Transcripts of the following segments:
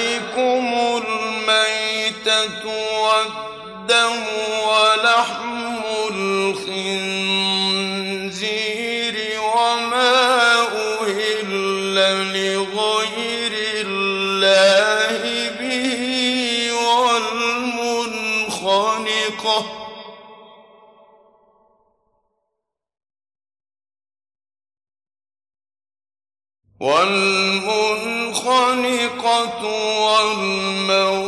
عليكم الميتة والدم ولحم الخنزير وما أهل لغير الله به والمنخنقة. وال والموقوذة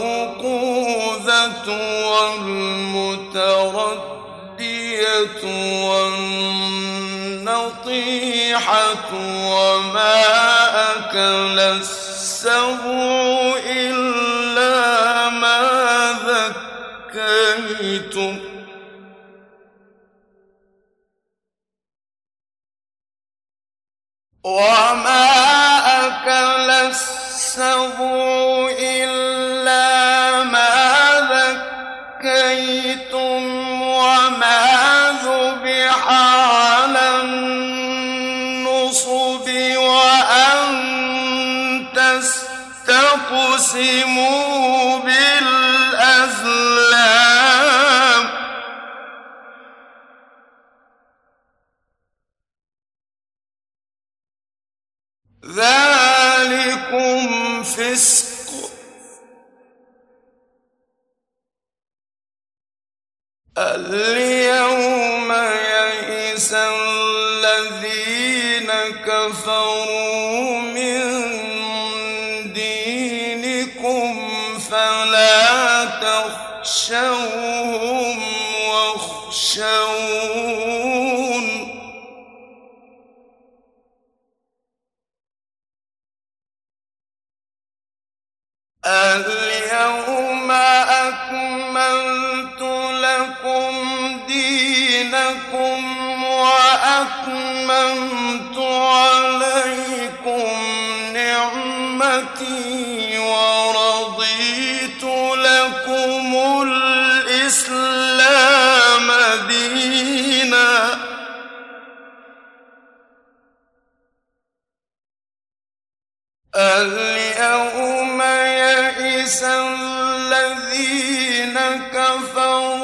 والمتردية والنطيحة وما أكل السبع إلا ما ذكيتم. وما أكل السبع اكتسبوا إلا اليوم يئس الذين كفروا من دينكم فلا تخشوهم واخشون. اليوم أكملت دينكم وأتممت عليكم نعمتي ورضيت لكم الإسلام دينا. اليوم يئس الذين كفروا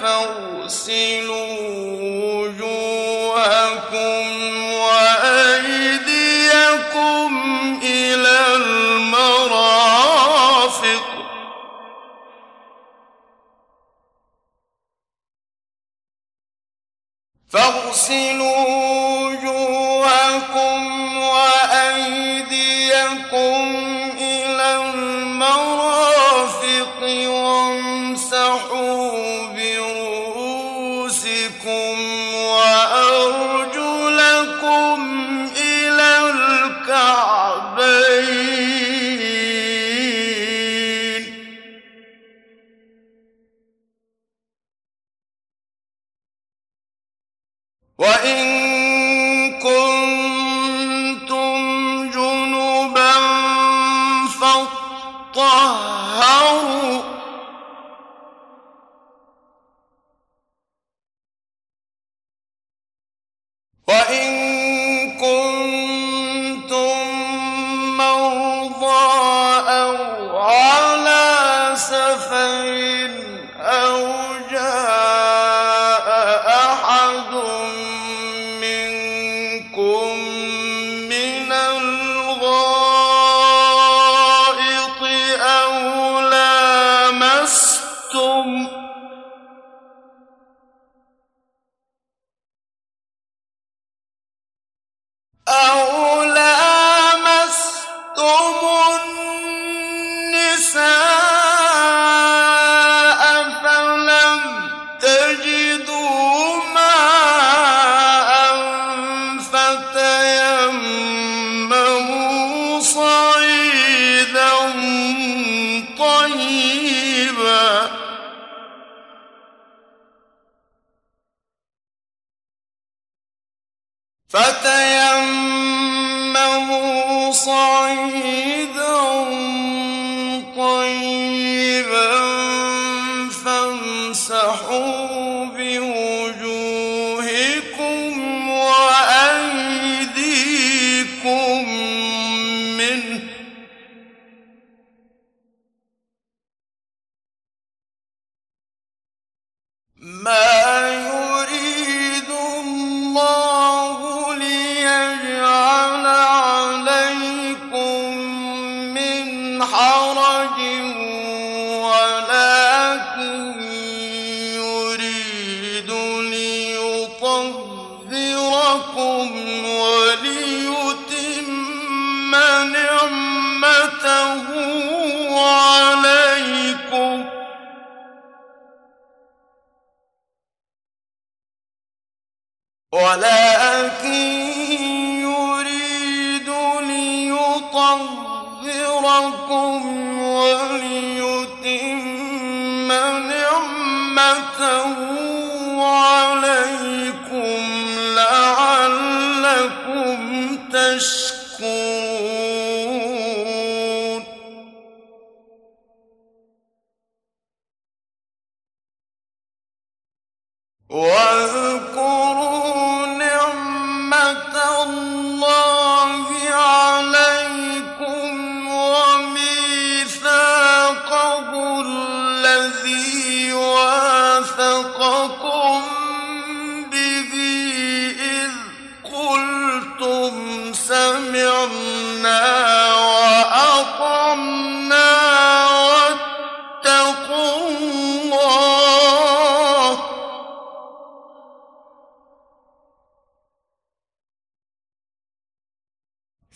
فاغسلوا وجوهكم وأيديكم إلى المرافق. فاغسلوا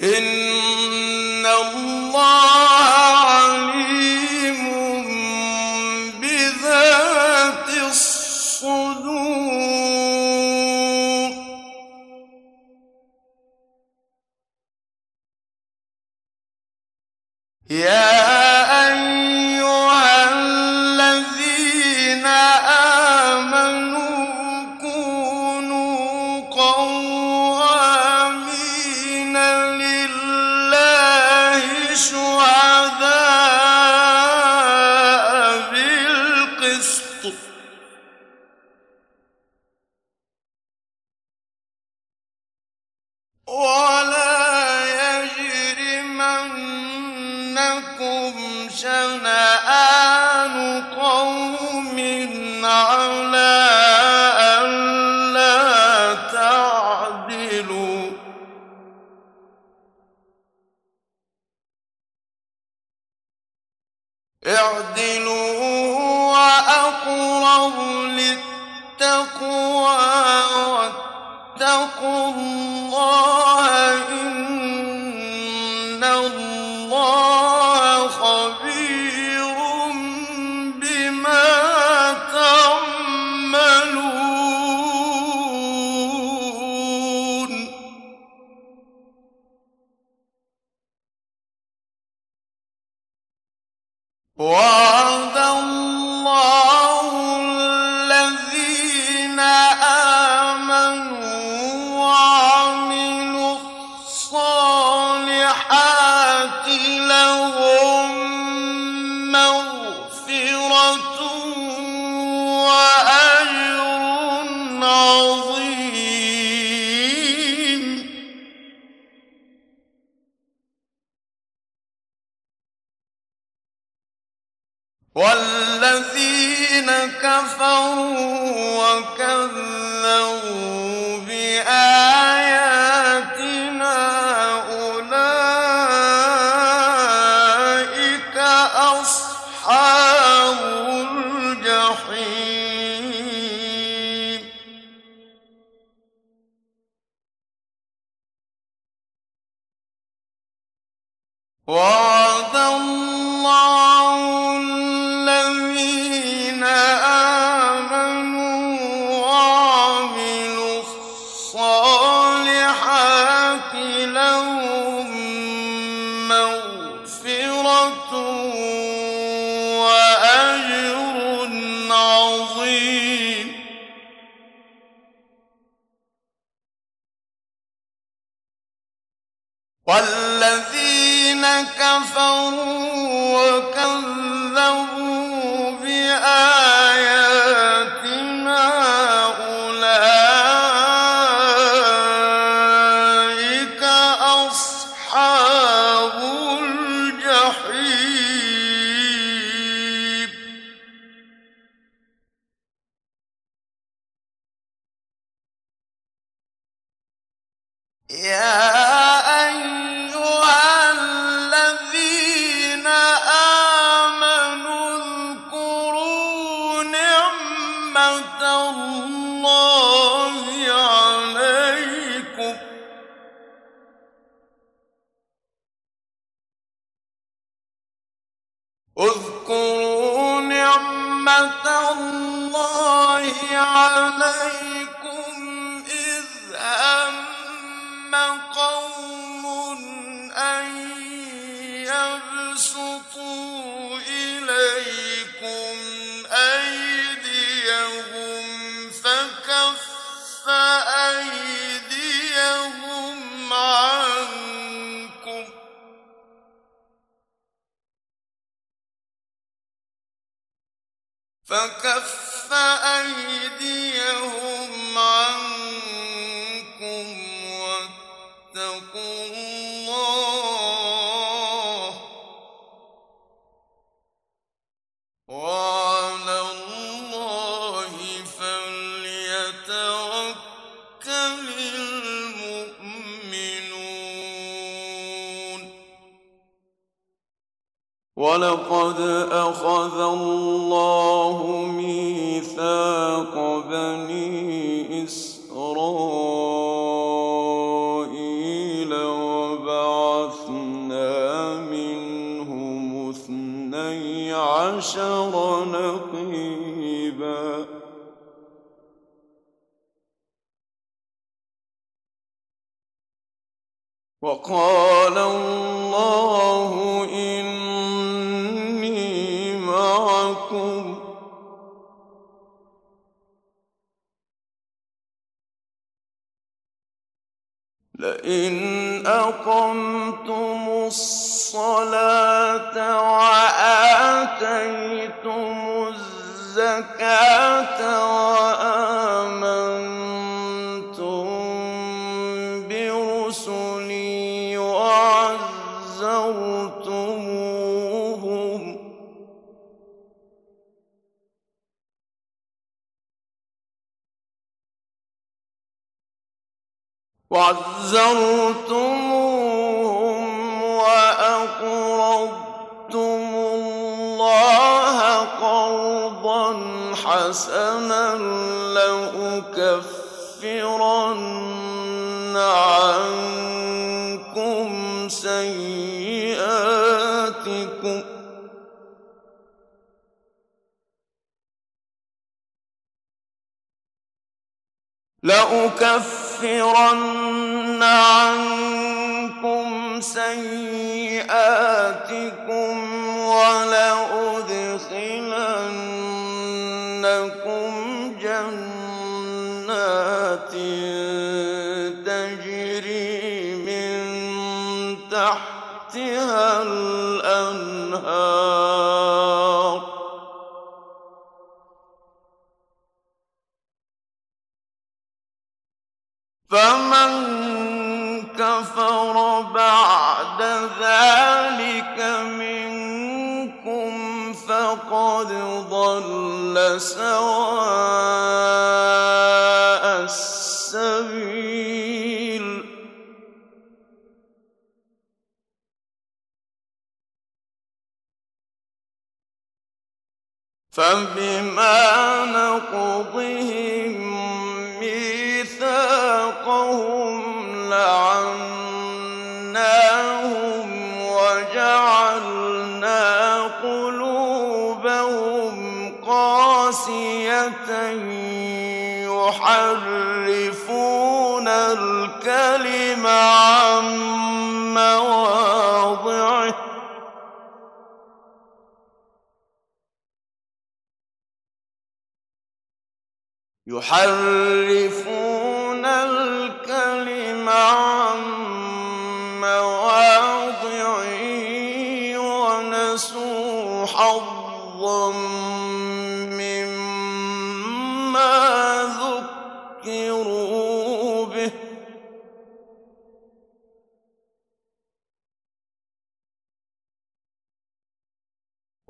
إن الله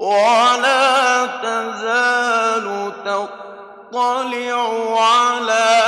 ولا تزال تطلع على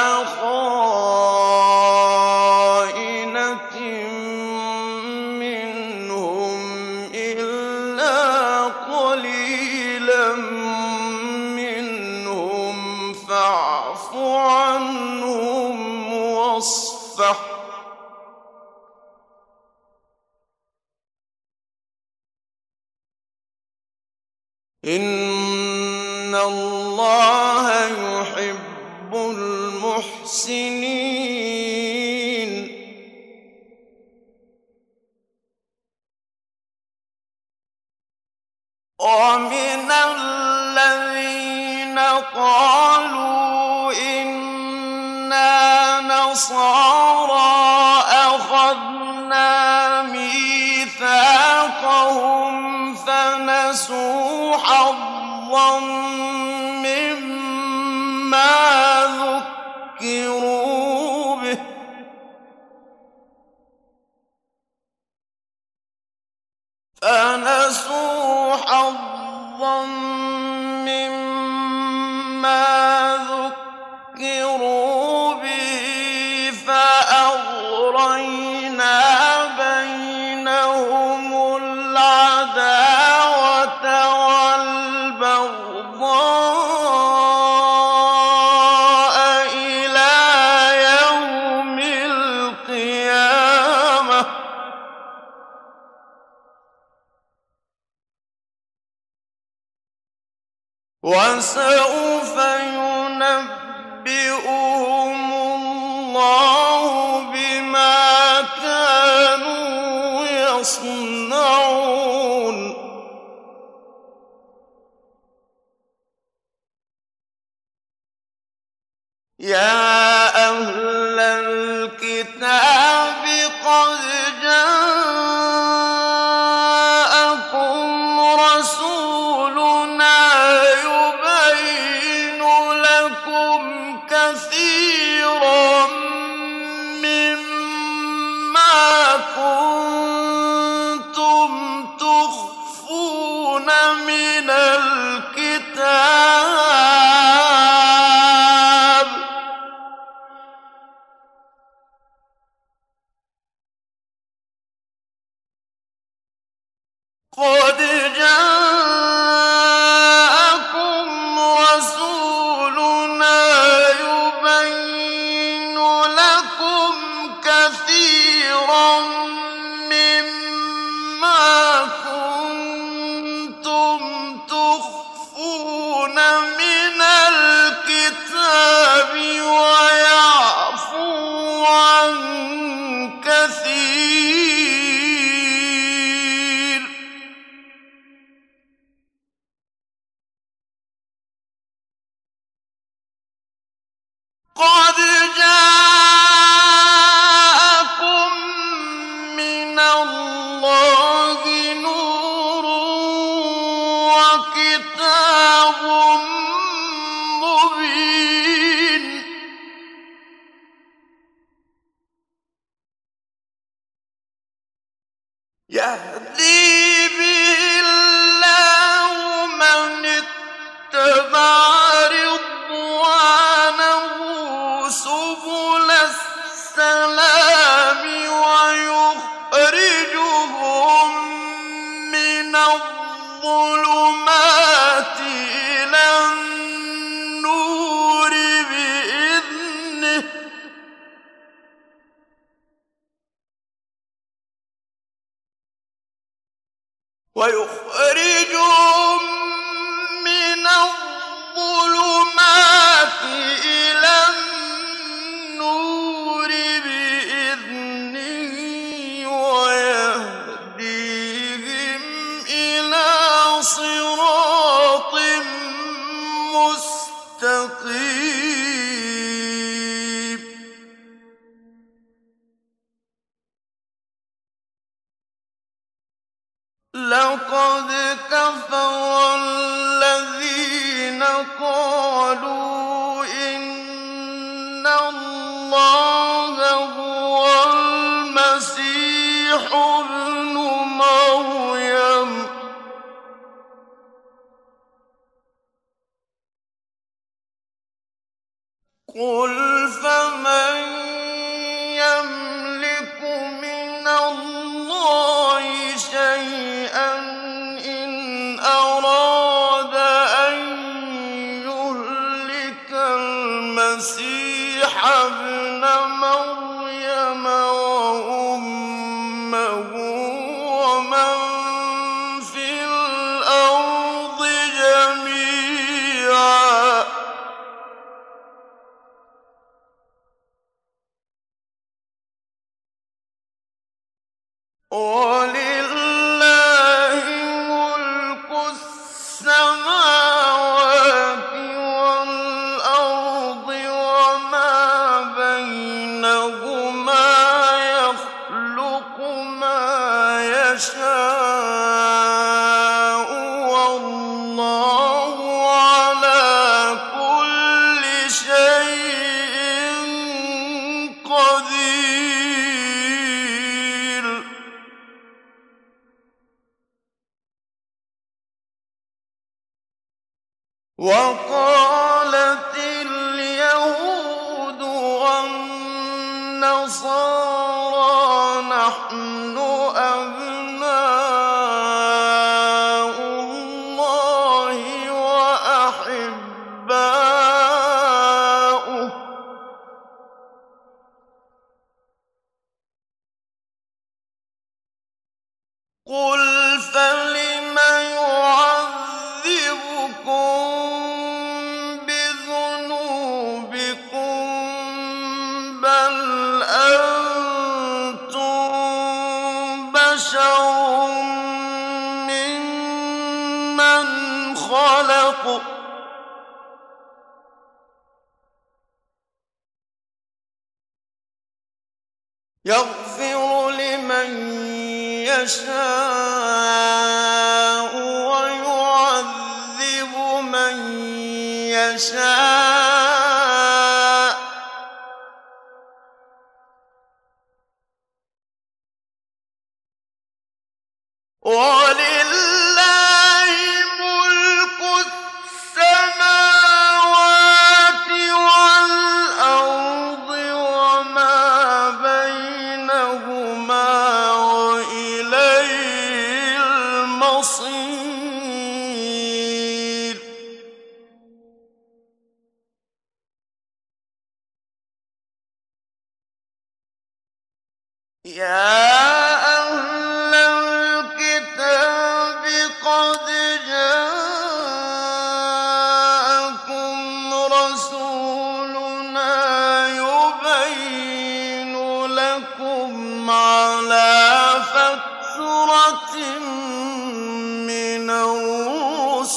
وَيُخْرِجُهُم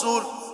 الرُّسُلِ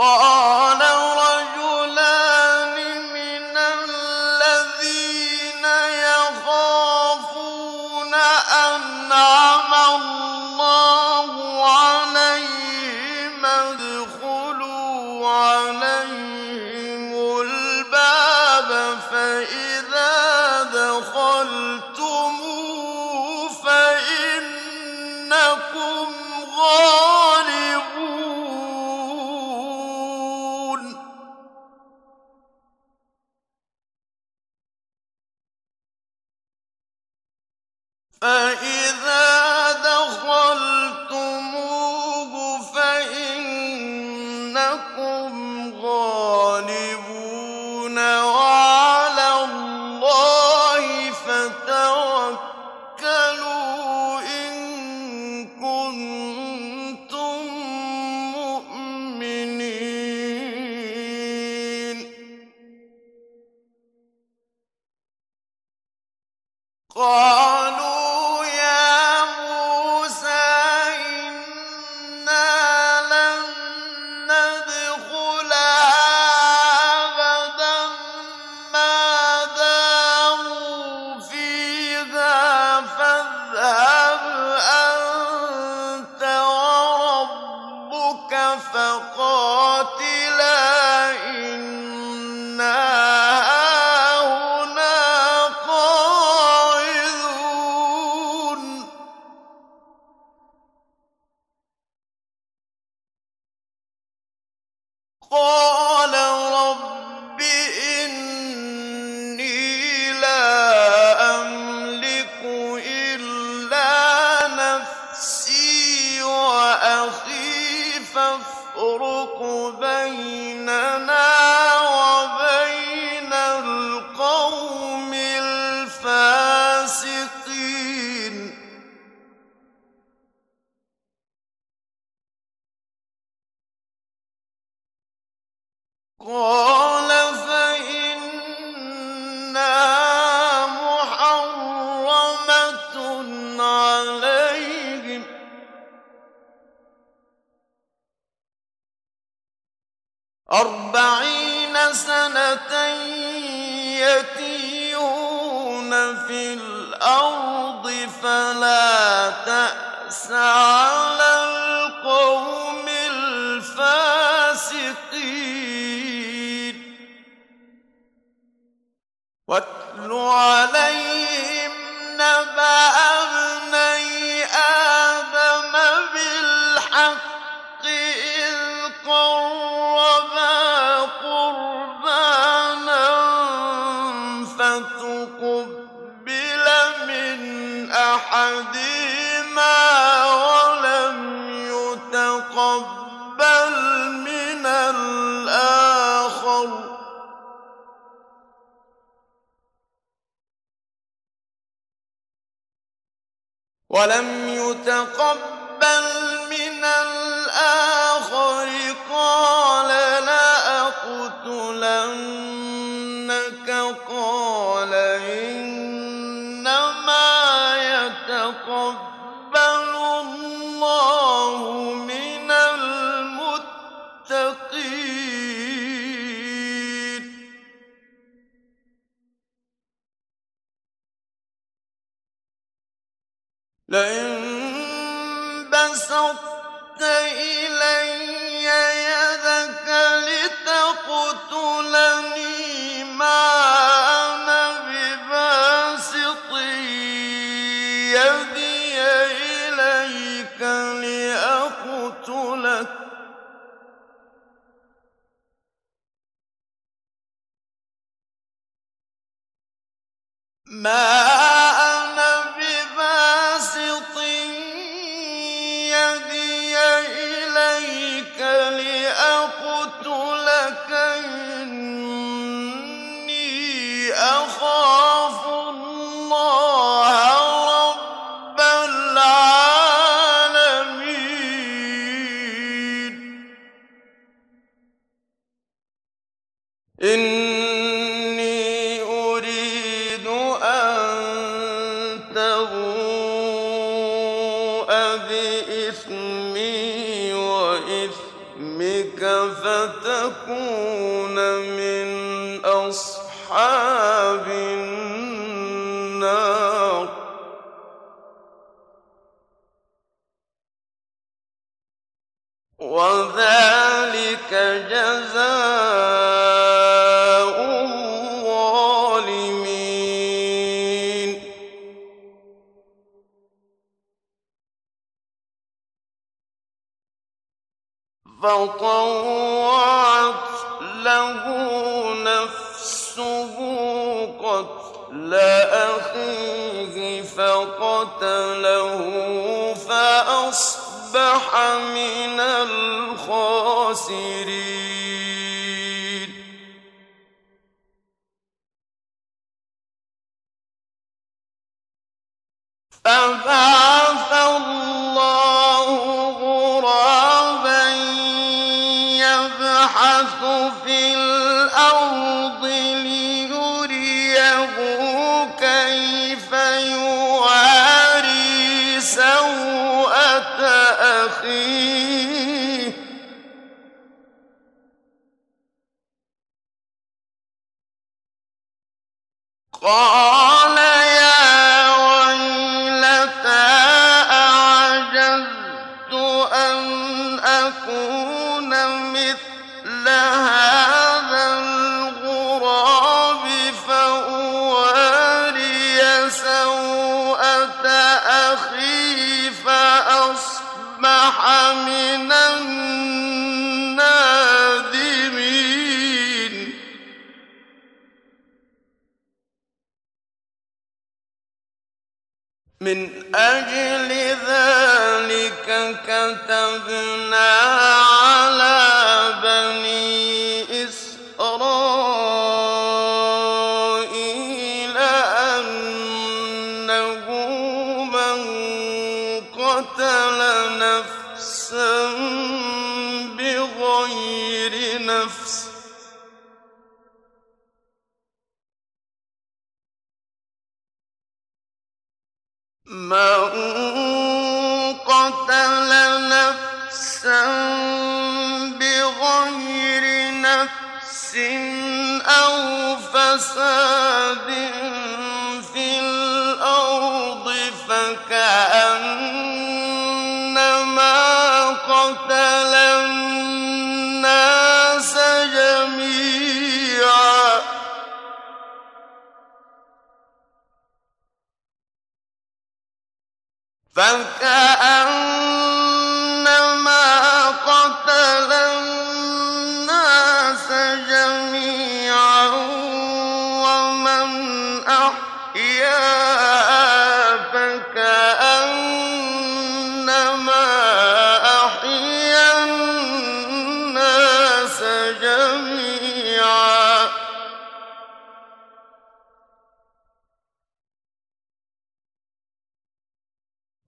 قال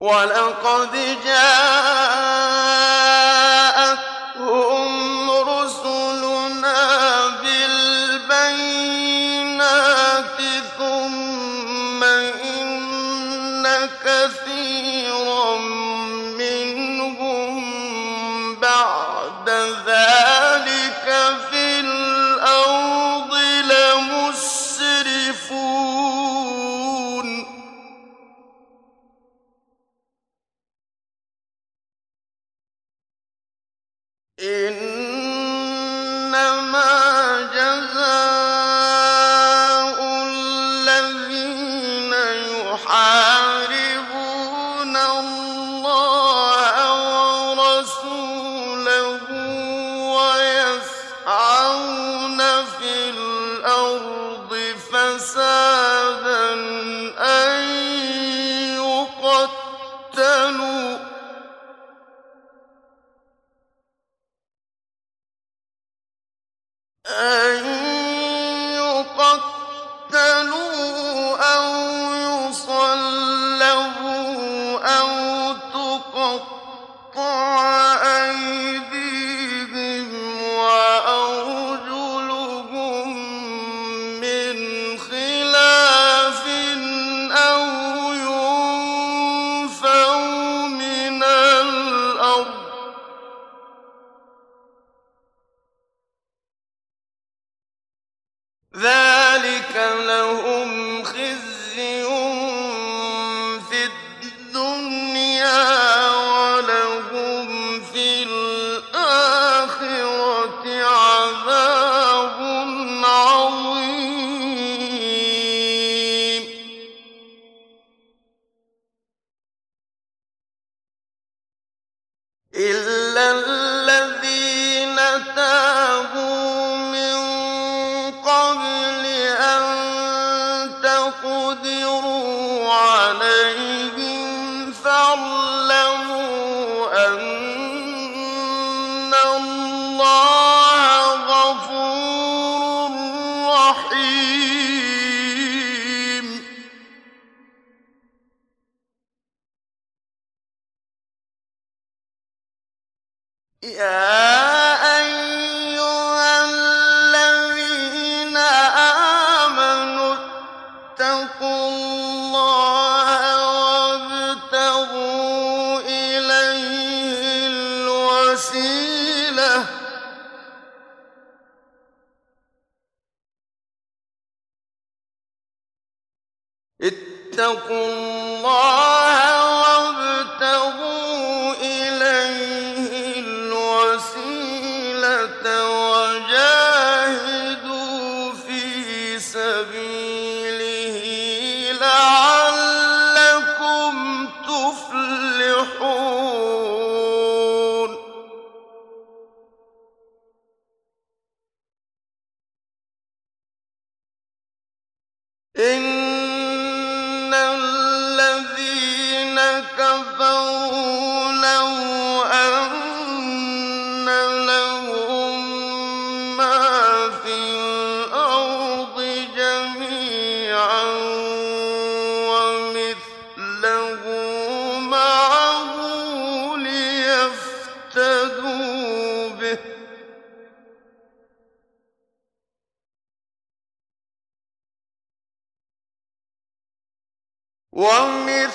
ولقد جاءتهم والله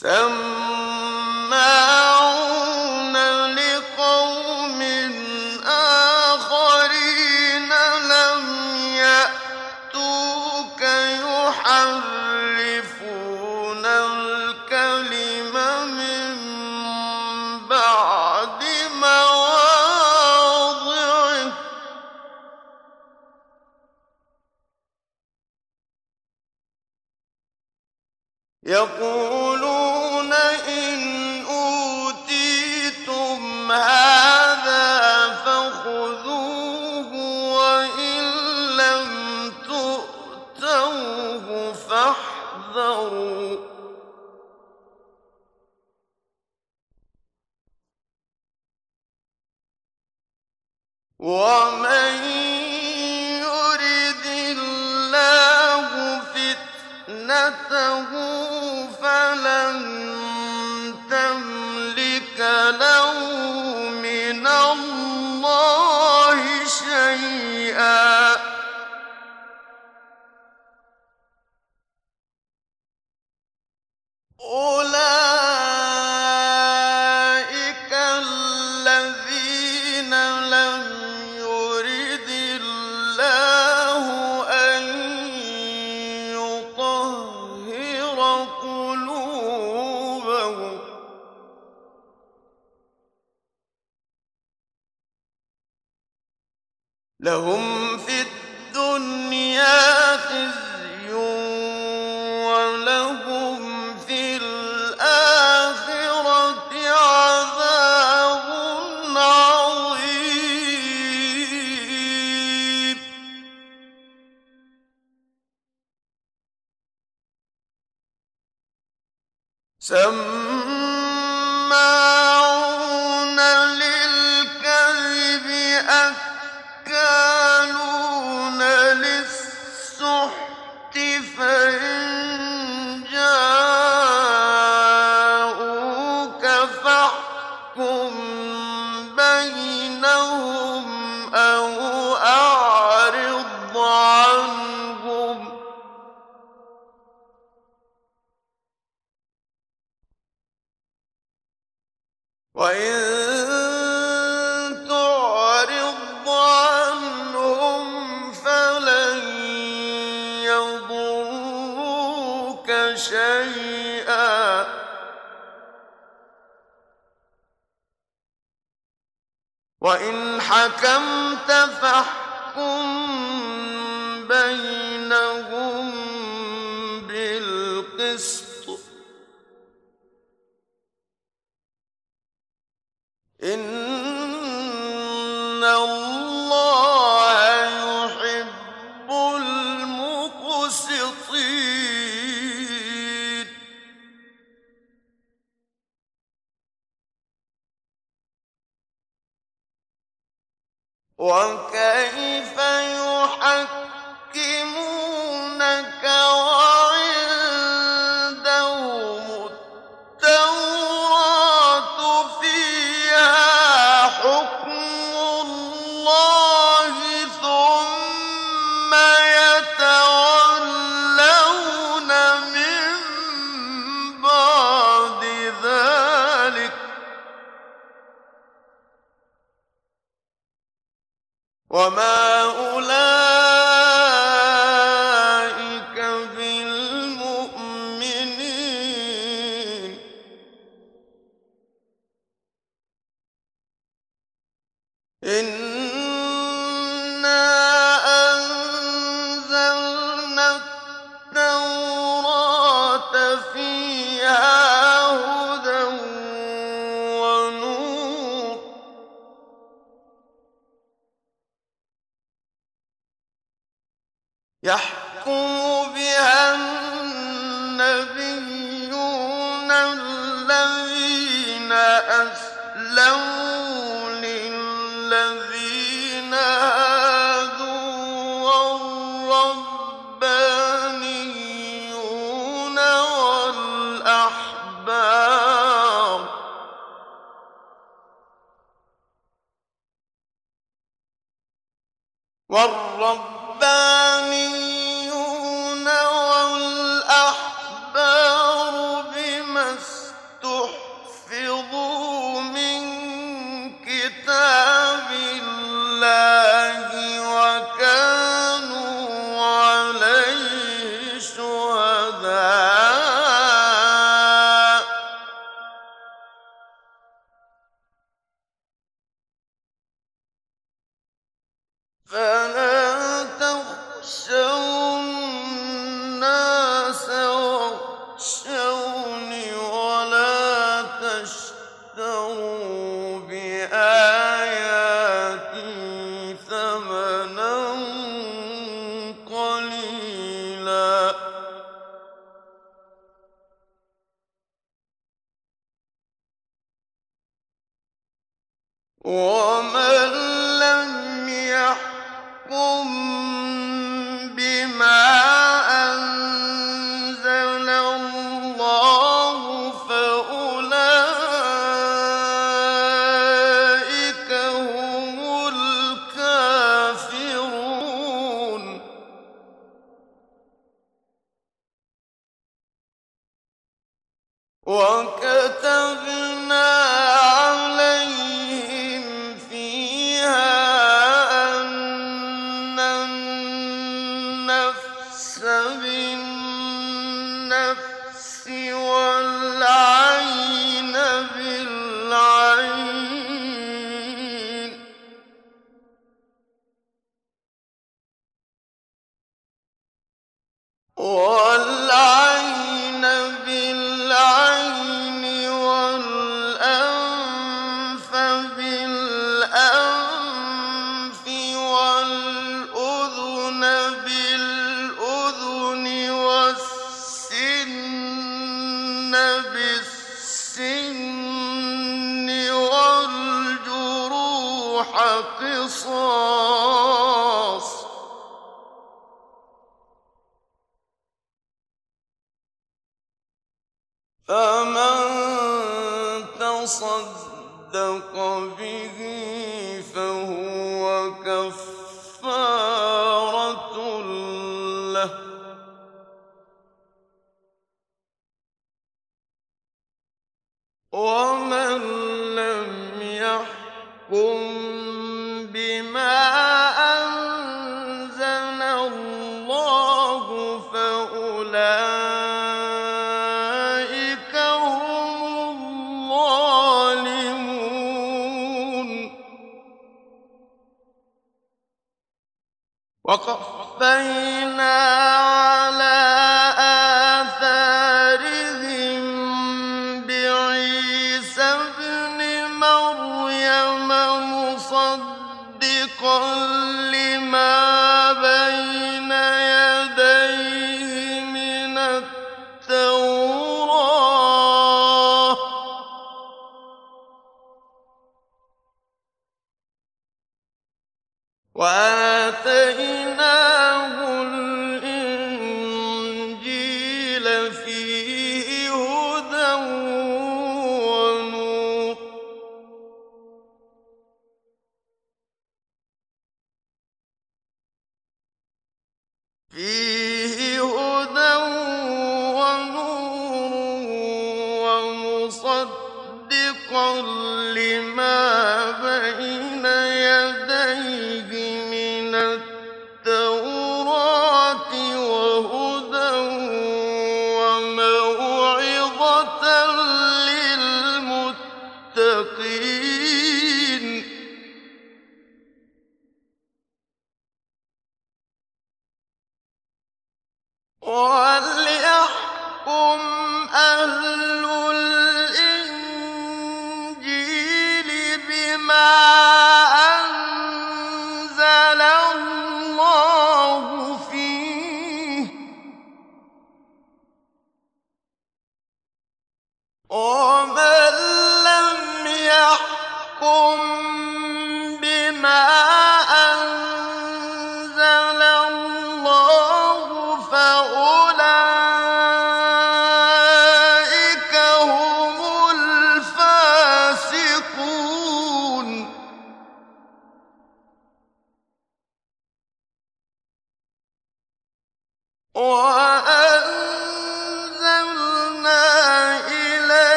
سماعون وآتيناه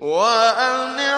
وأن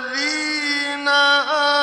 والذين آمنوا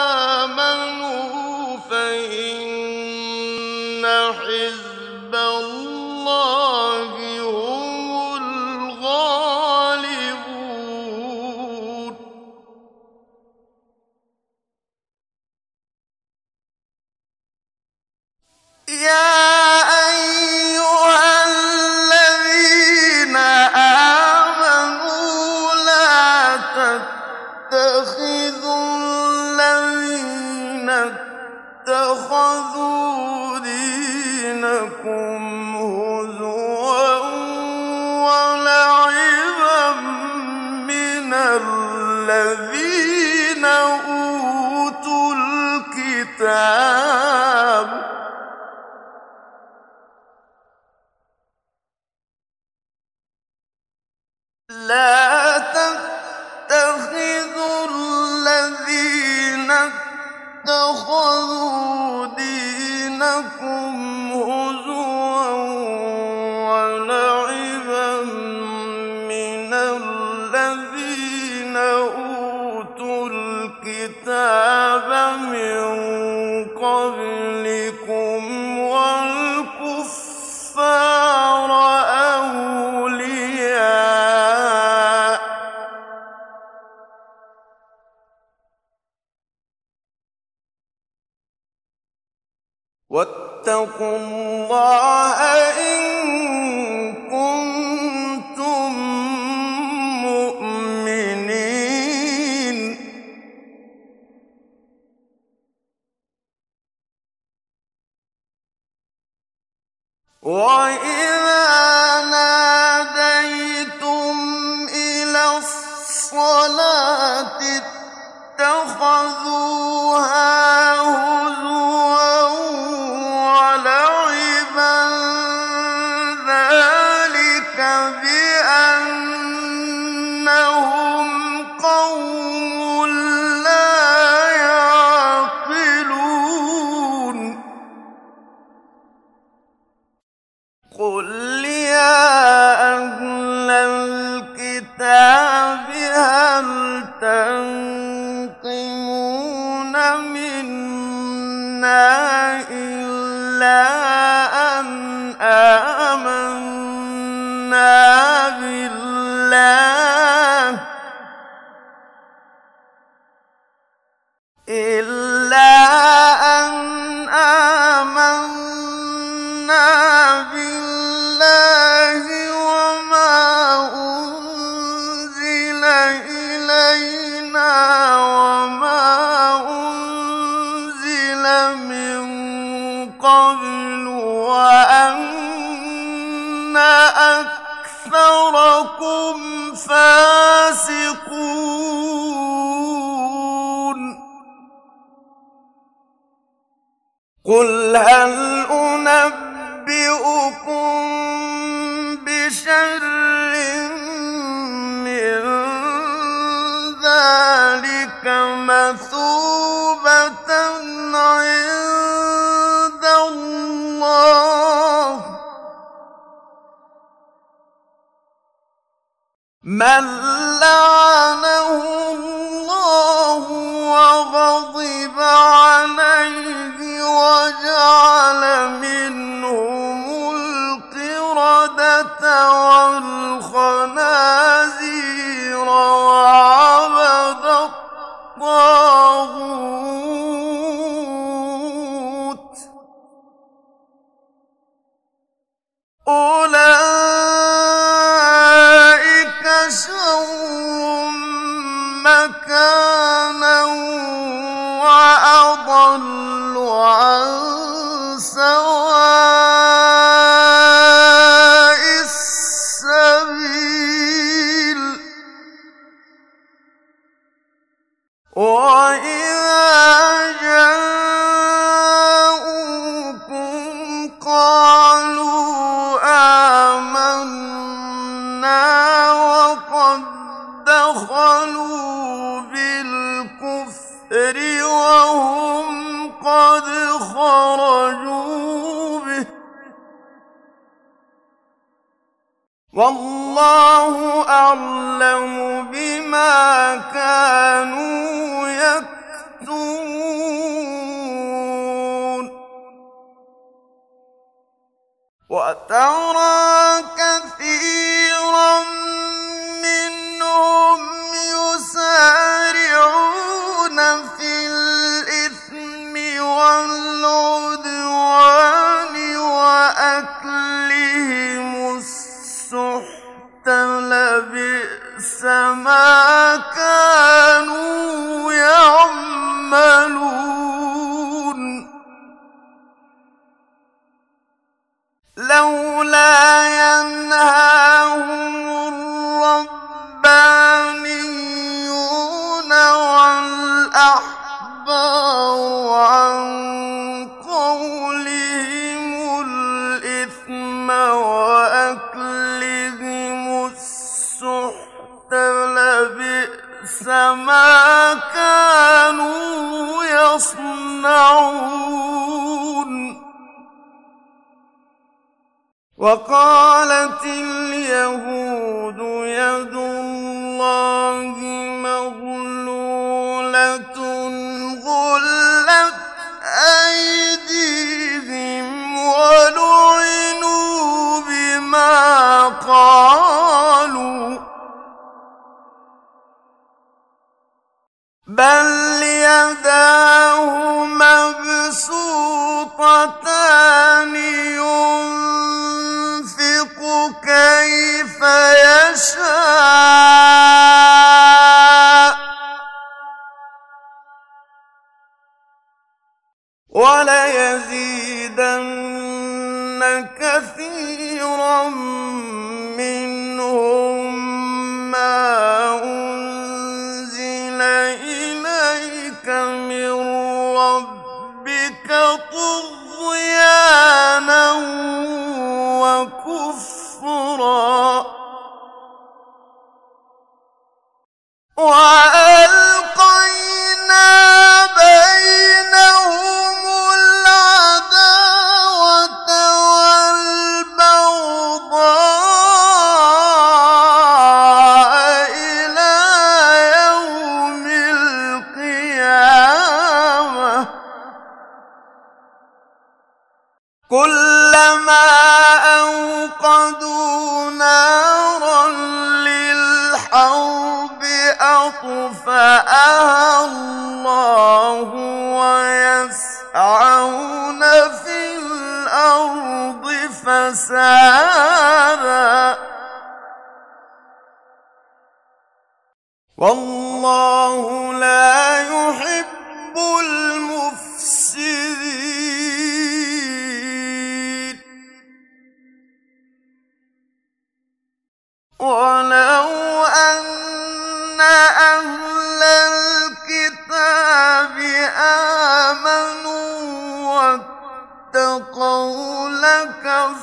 واتقوا لكفرنا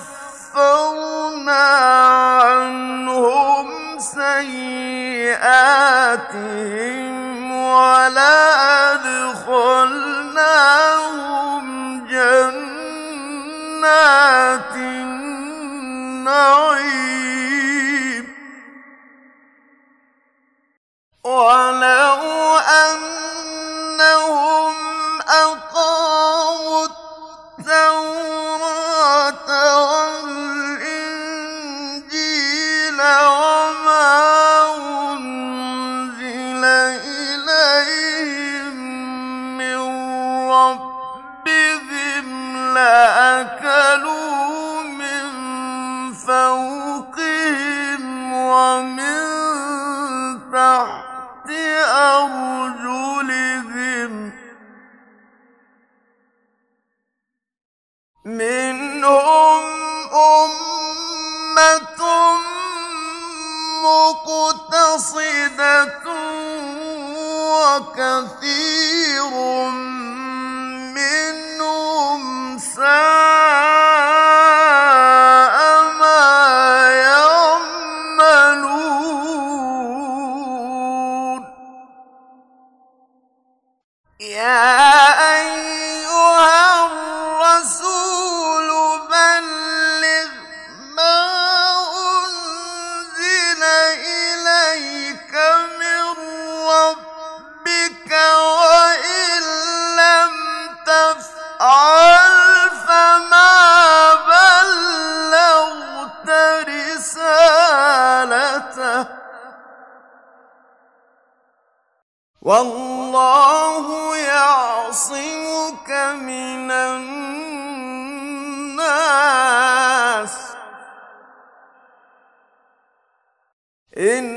عنهم سيئاتهم ولا أدخلناهم جنات النعيم. ولو أنهم أقاموا tão والله يعصمك من الناس. إن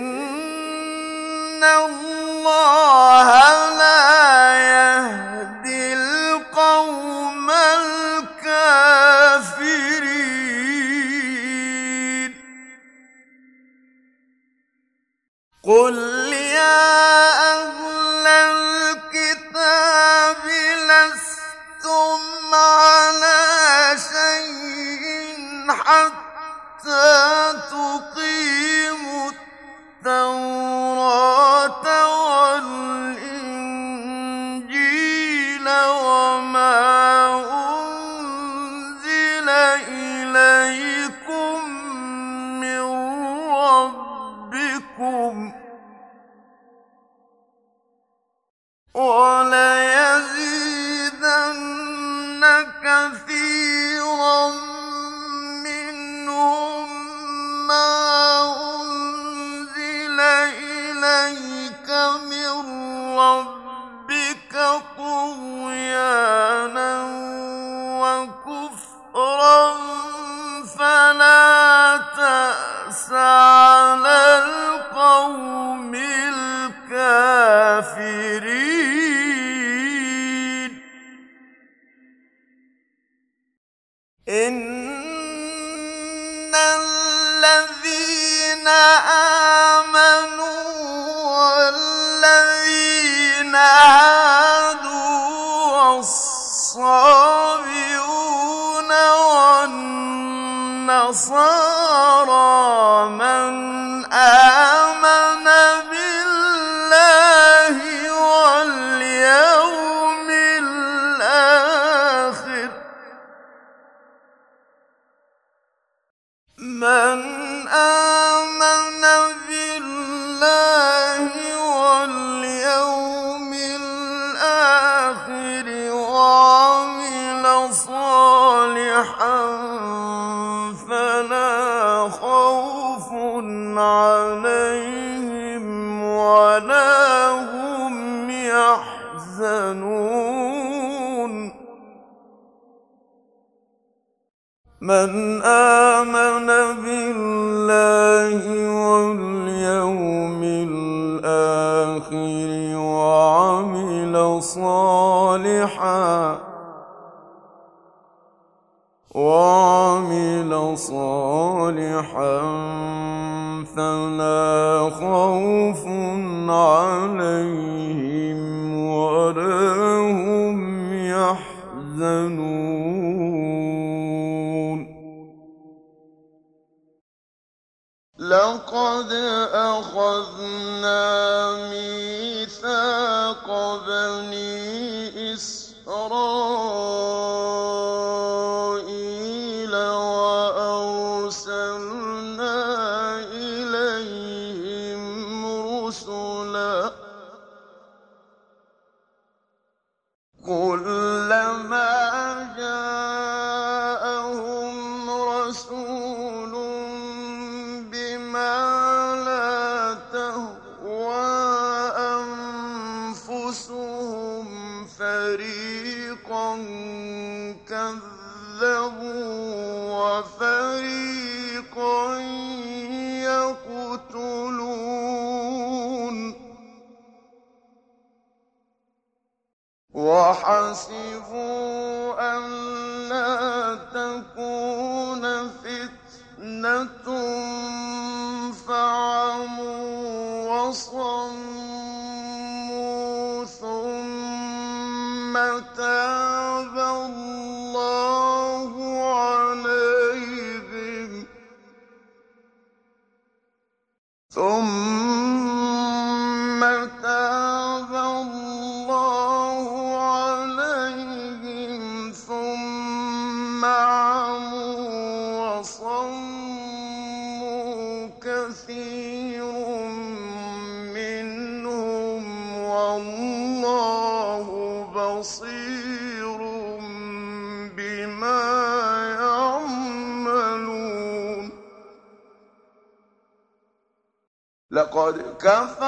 لقد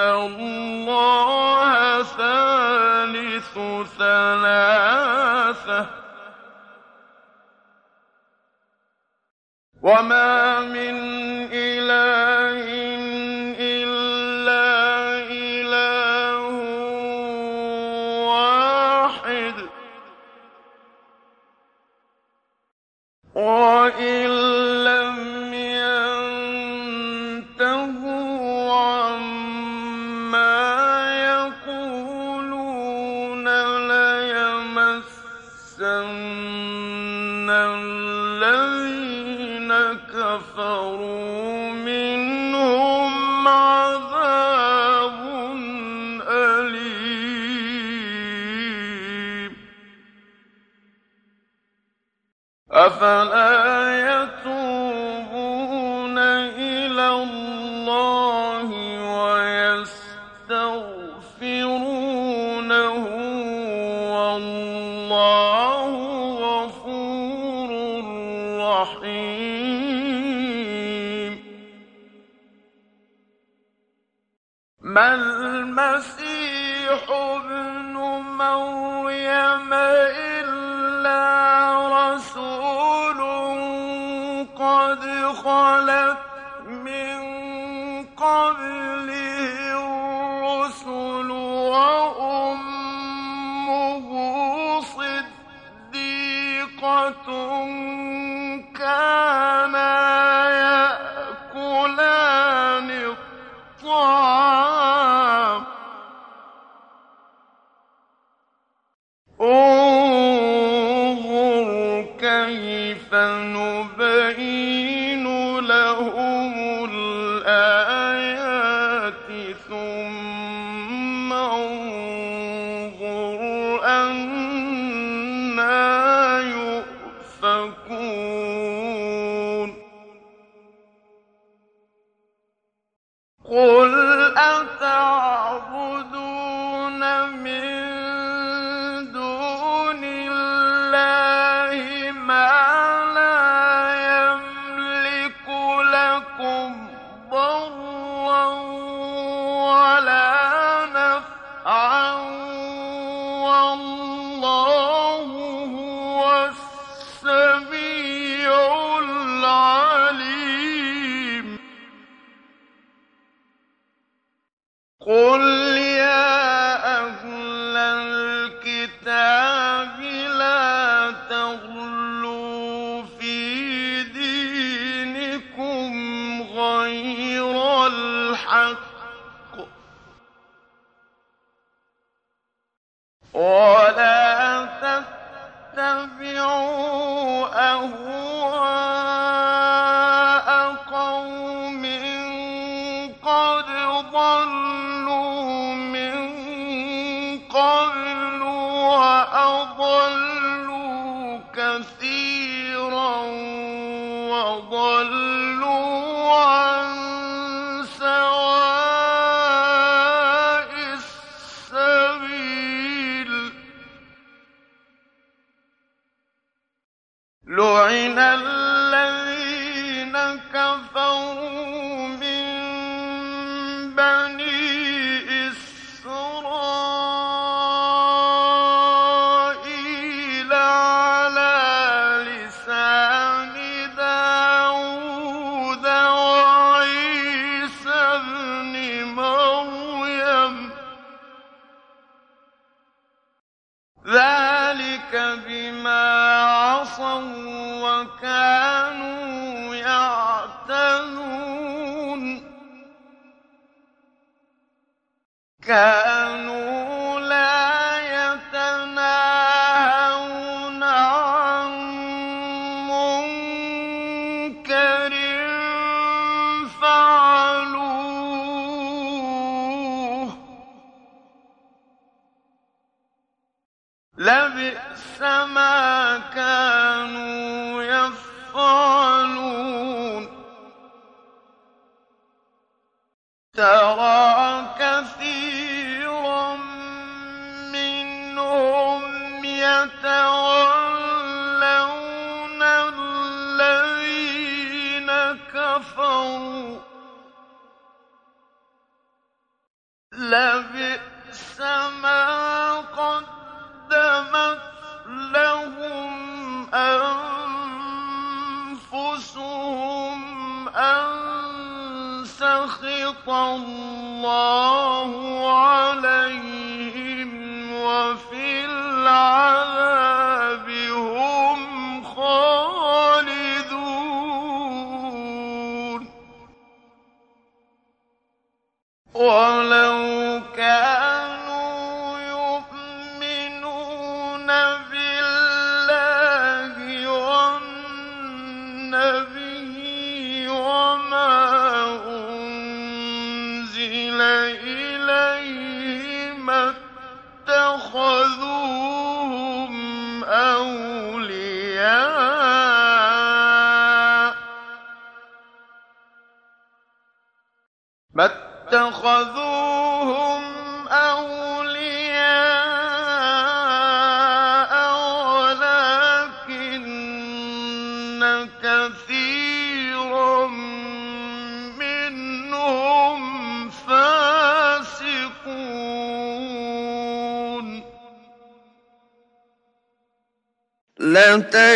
الله ثالث ثلاثة وما من المسيح وكانوا يعتدون.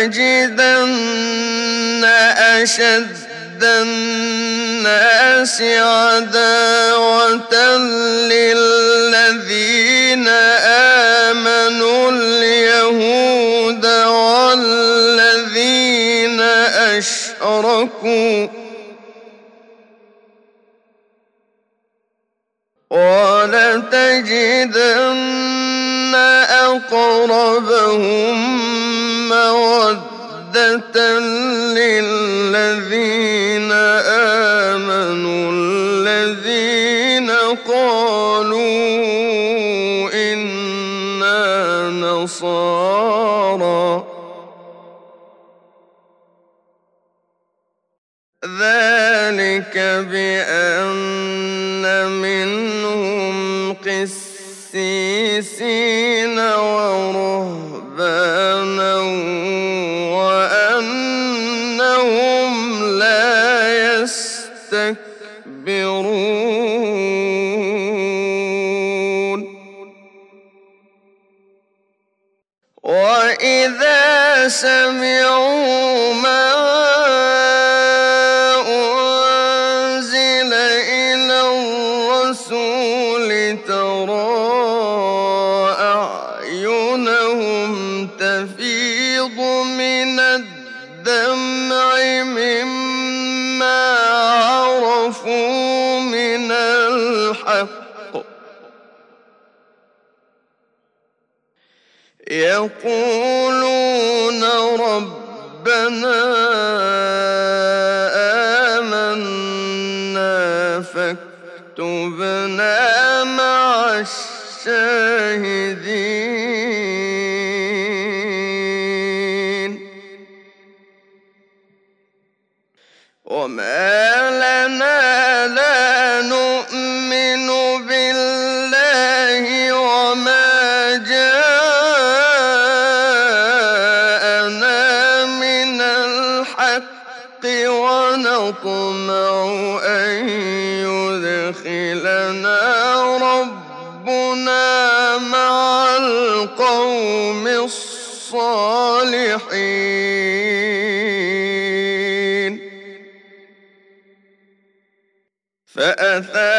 لتجدن أشد الناس عداوة للذين آمنوا اليهود والذين أشركوا ولتجدن أقربهم رحمة للذين آمنوا الذين قالوا إنا نصارى. يكون فأثار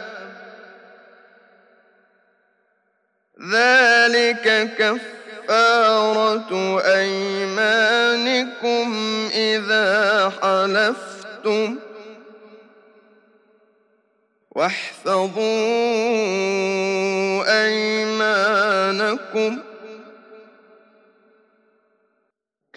ذلك كفارة أيمانكم إذا حلفتم واحفظوا أيمانكم ۖ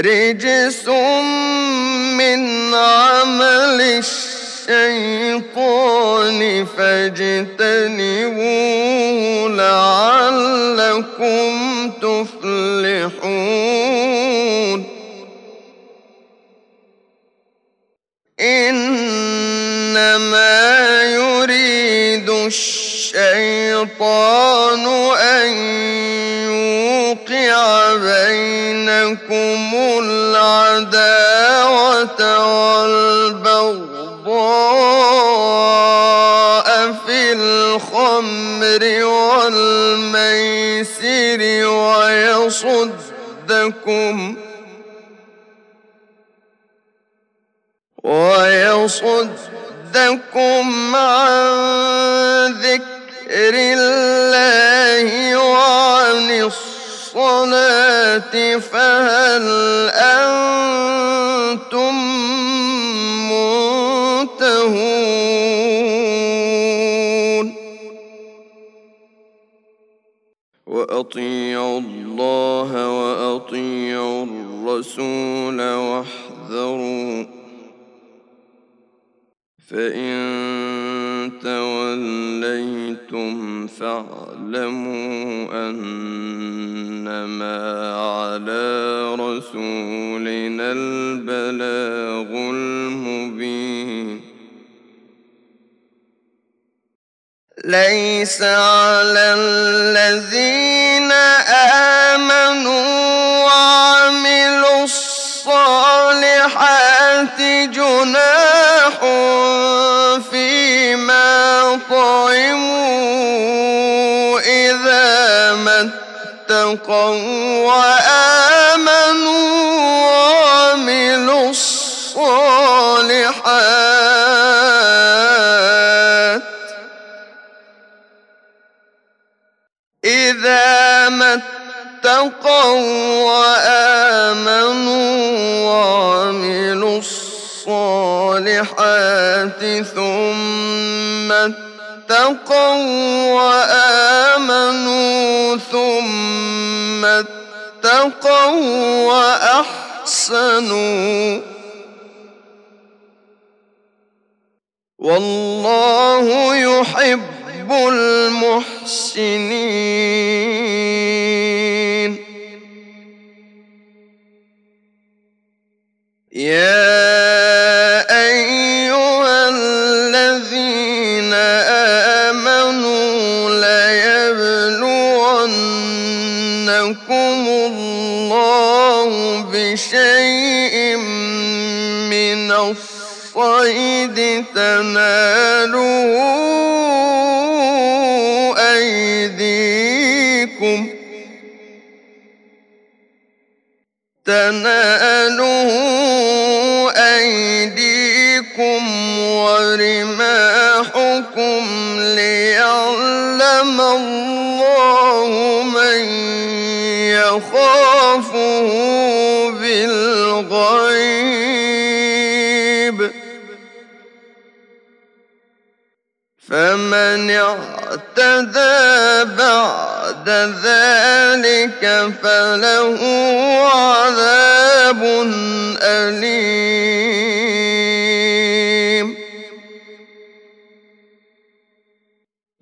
رجس من عمل الشيطان فاجتنبوه لعلكم تفلحون. إنما يريد الشيطان أن بينكم العداوة والبغضاء في الخمر والميسر ويصدكم ويصدكم عن ذكر الله وعن الصلاة فهل أنتم منتهون؟ وأطيعوا الله وأطيعوا الرسول واحذروا فإن توليتم فاعلموا أنما على رسولنا البلاغ المبين ليس على الذين آمنوا وعملوا الصالحات جناح اتقوا وآمنوا وعملوا الصالحات. إذا ما اتقوا وآمنوا وعملوا الصالحات ثم اتقوا وآمنوا ثم اتقوا وأحسنوا. والله يحب المحسنين. يا الصيد تناله أيديكم تناله أيديكم ورماحكم ليعلم الله من يخافه فمن اعتدى بعد ذلك فله عذاب أليم.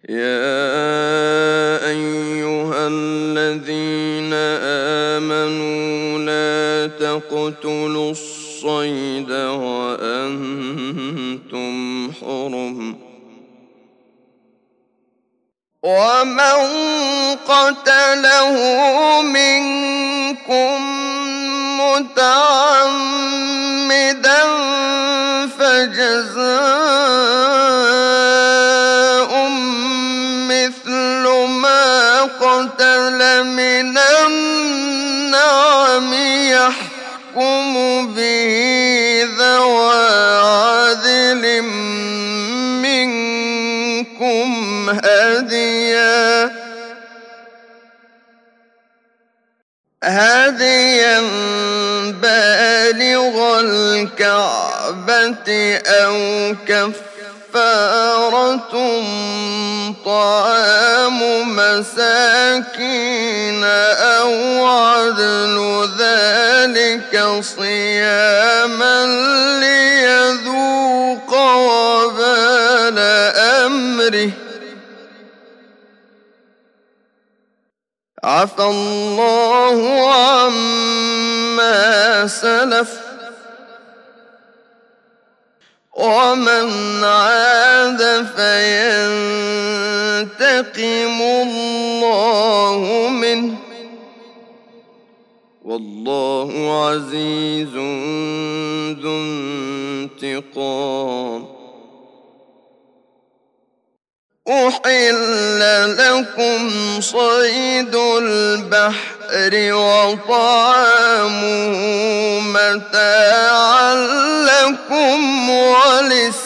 يا أيها الذين آمنوا لا تقتلوا الصيد وأنتم ومن قتله منكم متعمدا فجزاء مثل ما قتل من النعم يحكم به أو كفارة طعام مساكين أو عدل ذلك صياما ليذوق وبال أمره. عفى الله عما سلف. ومن عاد فينتقم الله منه والله عزيز ذو انتقام. أحل لكم صيد البحر وطعامه متاعا لكم وللسيارة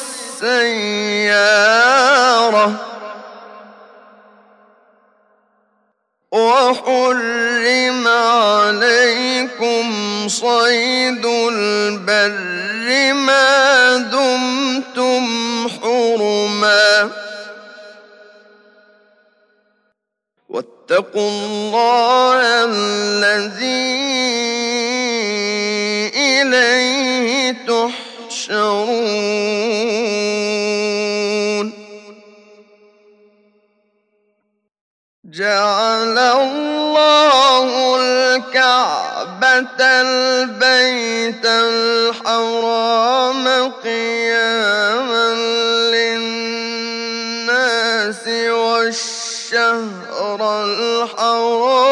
وحرم عليكم صيد البر ما دمتم حرما واتقوا الله الذي إليه تحشرون. جعل الله الكعبة البيت الحرام قياما الحرام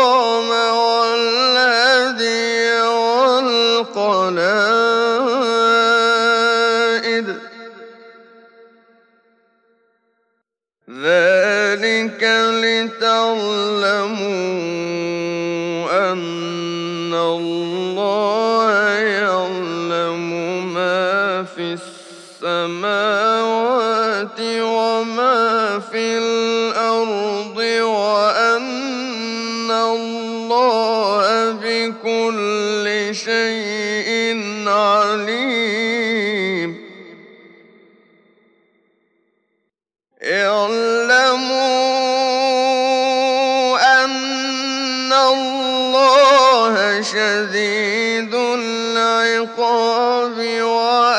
شديد العقاب وأن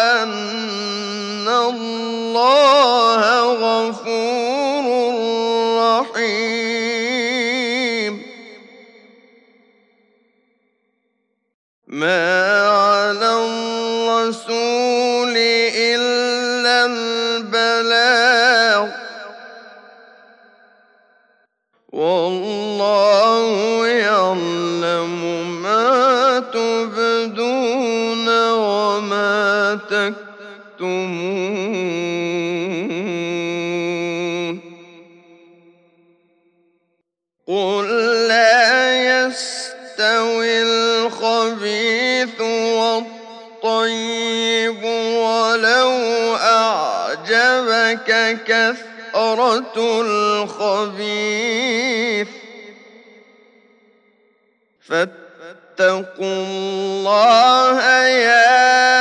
الخبيث. فاتقوا الله يا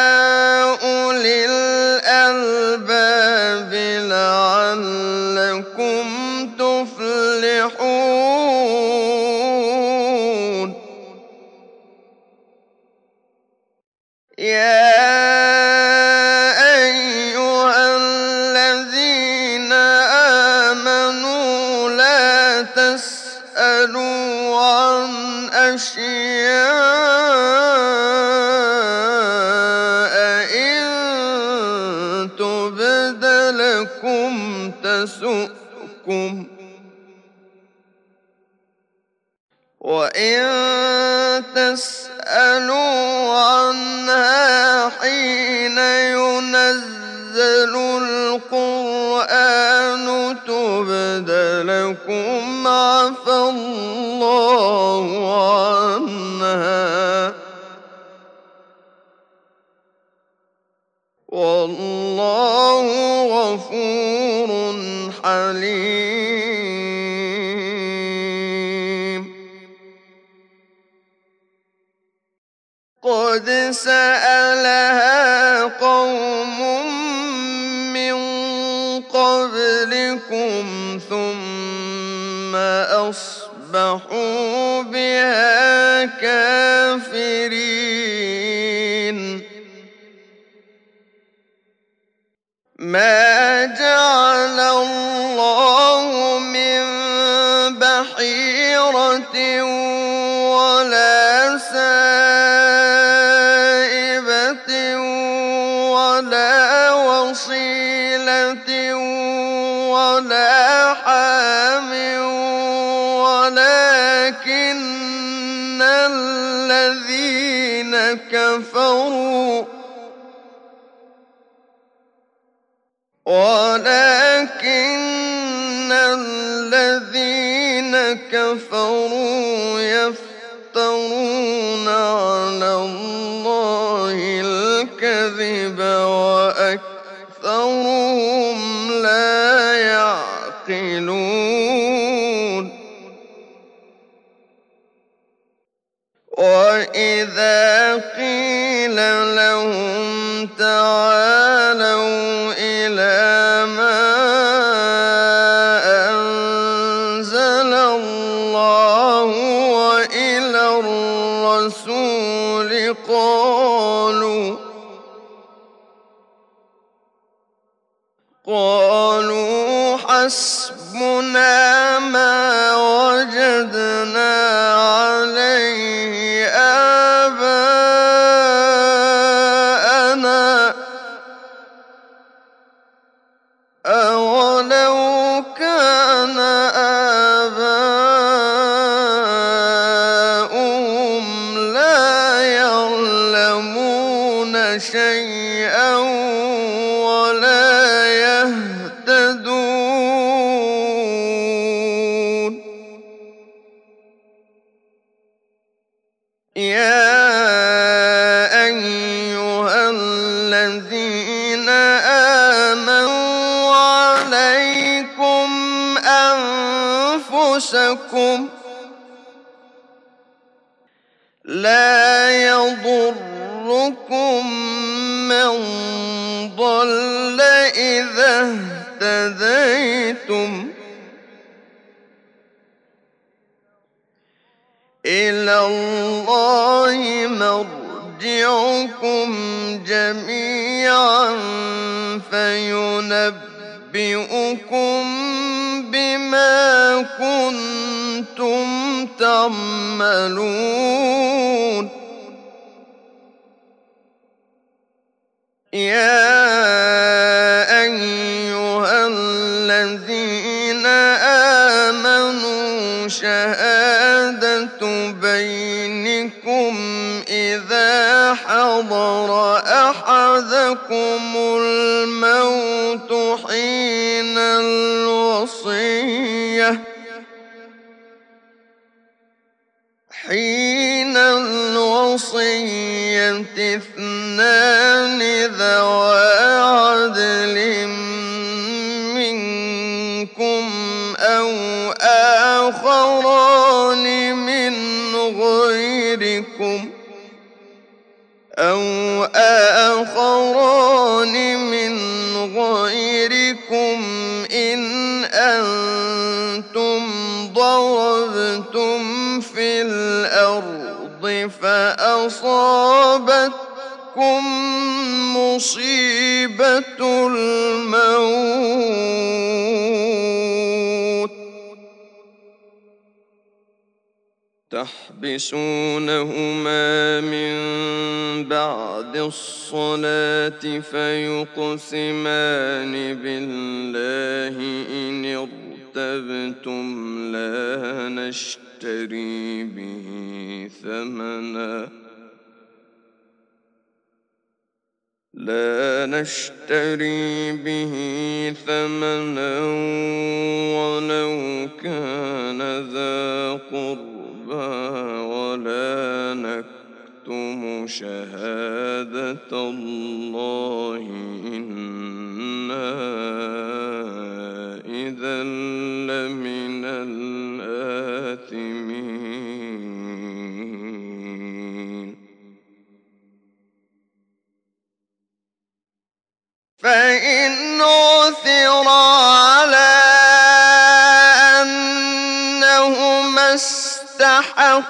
عنكم عفى الله عنكم أَصْبَحُوا الذين كفروا ولكن الذين كفروا يفعلون تحبسونهما من بعد الصلاة فيقسمان بالله إن ارتبتم لا نشتري به ثمنا لا نشتري به ثمنا ولو كان ذا قربى ولا نكتم شهادة الله. إنا إذا لمن الآثمين. فإن عثر على استحقا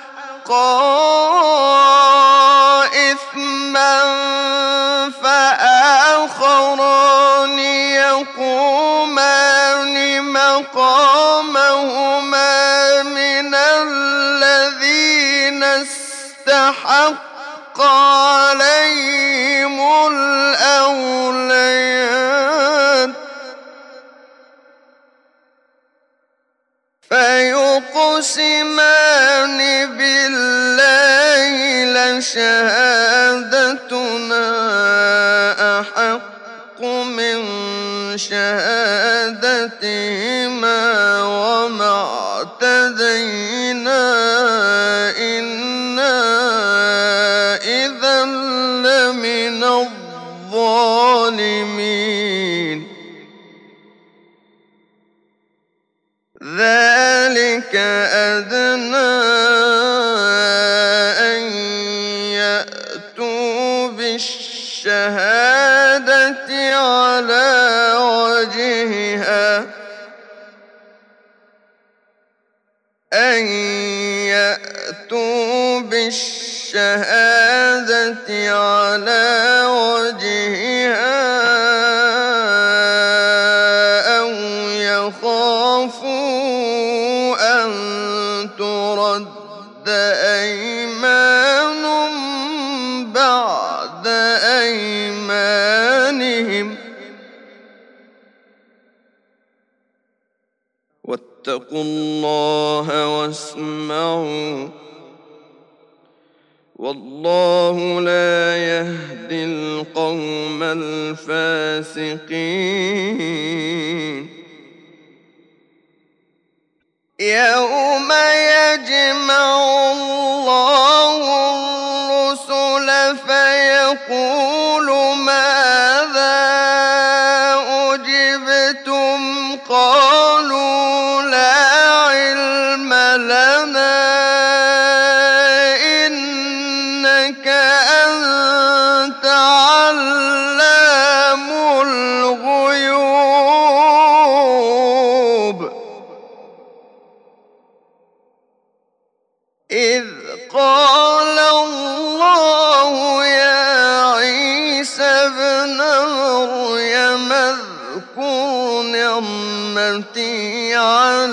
شهادتهما وما اعتدينا إنا إذا لمن الظالمين. على وجهها أو يخافوا أن ترد أيمان بعد أيمانهم. واتقوا الله واسمعوا والله لا يهدي القوم الفاسقين. يوم يجمع الله الرسل فيقول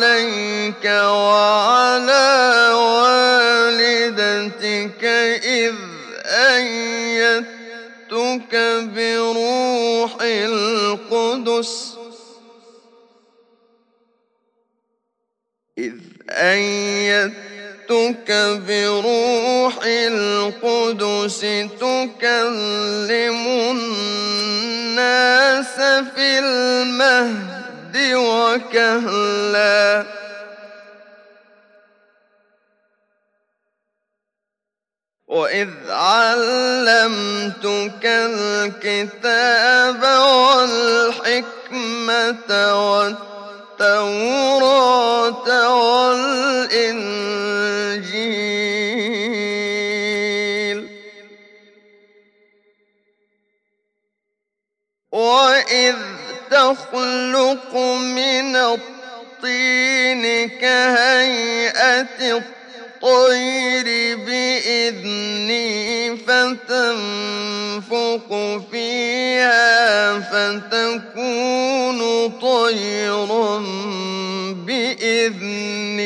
عليك وعلى والدتك إذ أيدتك بروح القدس. إذ أيدتك بروح القدس تكلم الناس في المهد. وكهلاً. وإذ علمتك الكتاب والحكمة والتوراة والإنجيل وإذ تخلق من الطين كهيئة الطير بإذني فتنفق فيها فتكون طيرا بإذني.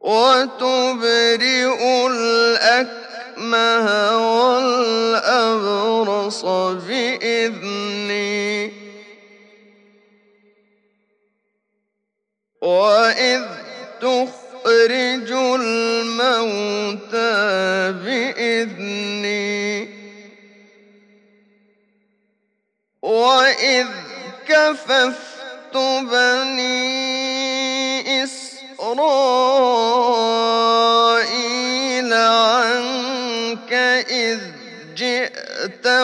وتبرئ الأكمه والأبرص بإذني وإذ تخرج الموتى بإذني وإذ كففت بني إسرائيل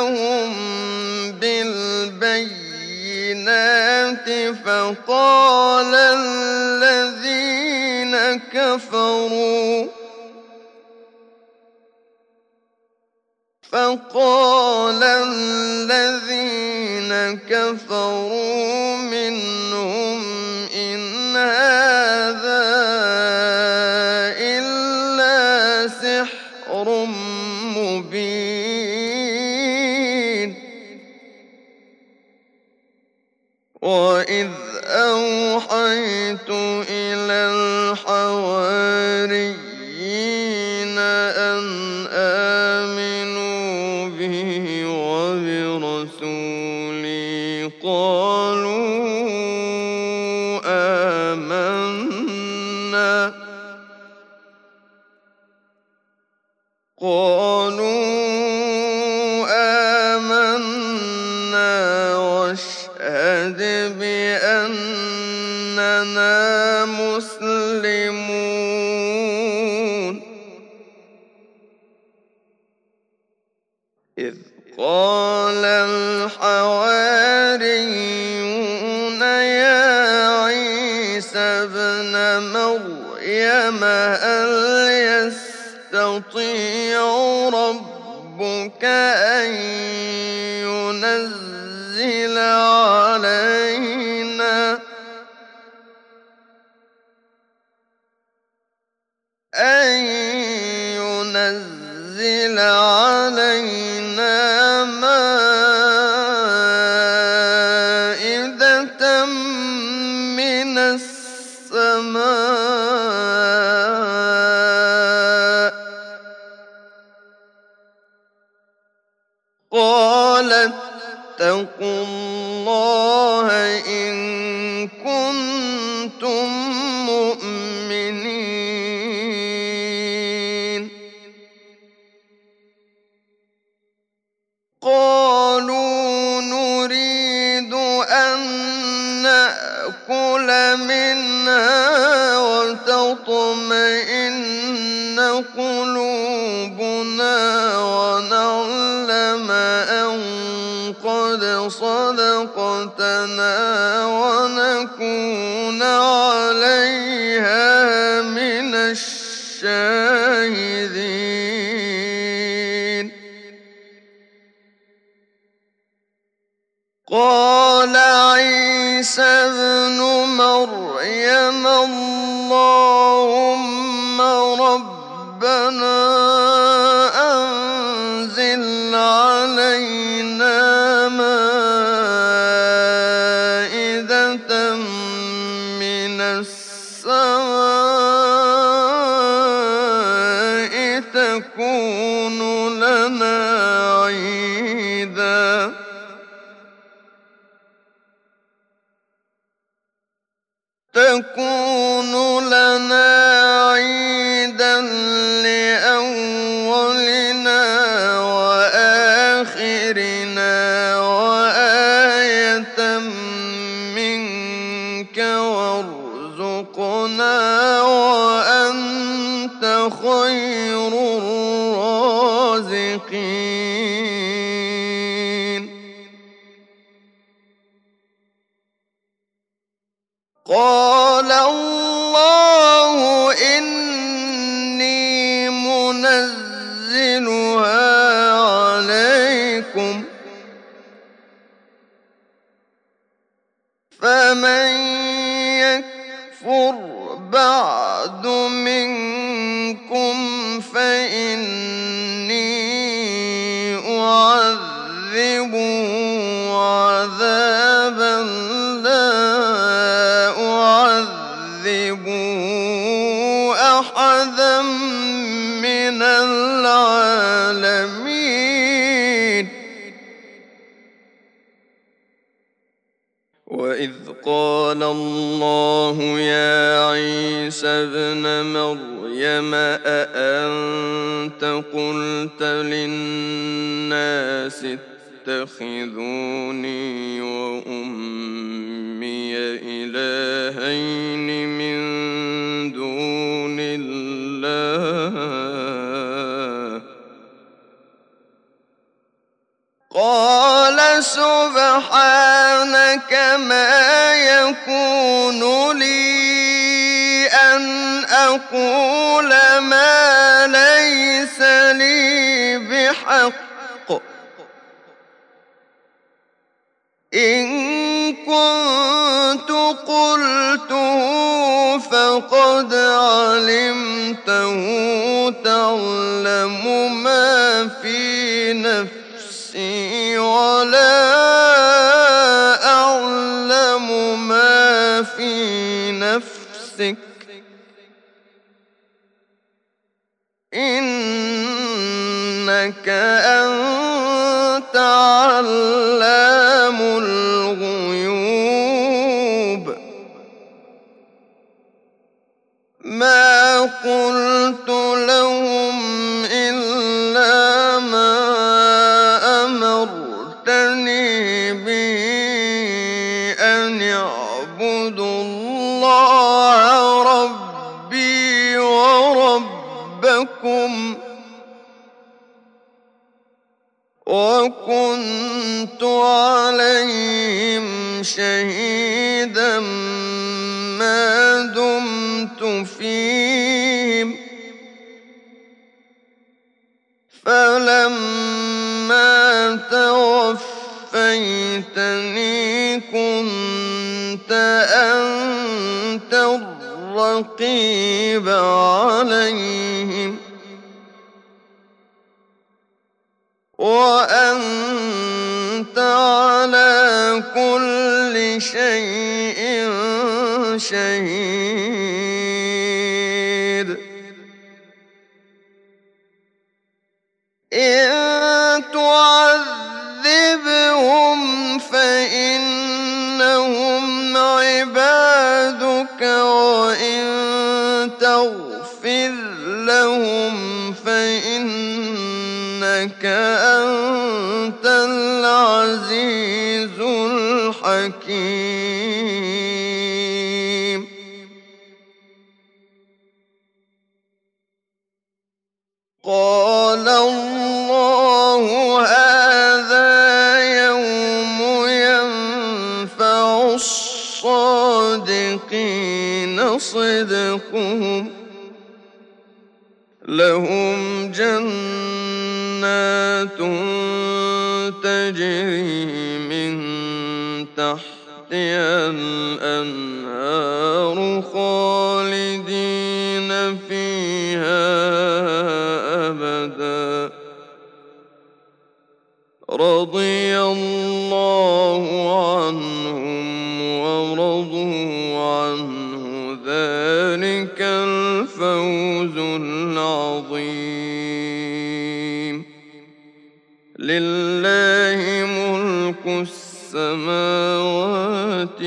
جئتهم بالبيت البينات فقال الذين كفروا فقال الذين كفروا منهم إن هذا قال الله يا عيسى ابن مريم أأنت قلت للناس اتخذوني وأمي إلهين من دون الله؟ قال سبحانك ما يكون لي أن أقول ما ليس لي بحق. إن كنت قلته فقد علمته تعلم ما في نفسي. وكنت عليهم شهيدا ما دمت فيهم. فلما توفيتني كنت أنت الرقيب عليهم. وأنت على كل شيء شهيد. الحكيم قال الله هذا يوم ينفع الصادقين صدقهم. لهم جنات تجري الأنهار خالدين فيها أبدا. رضي الله عنه السماوات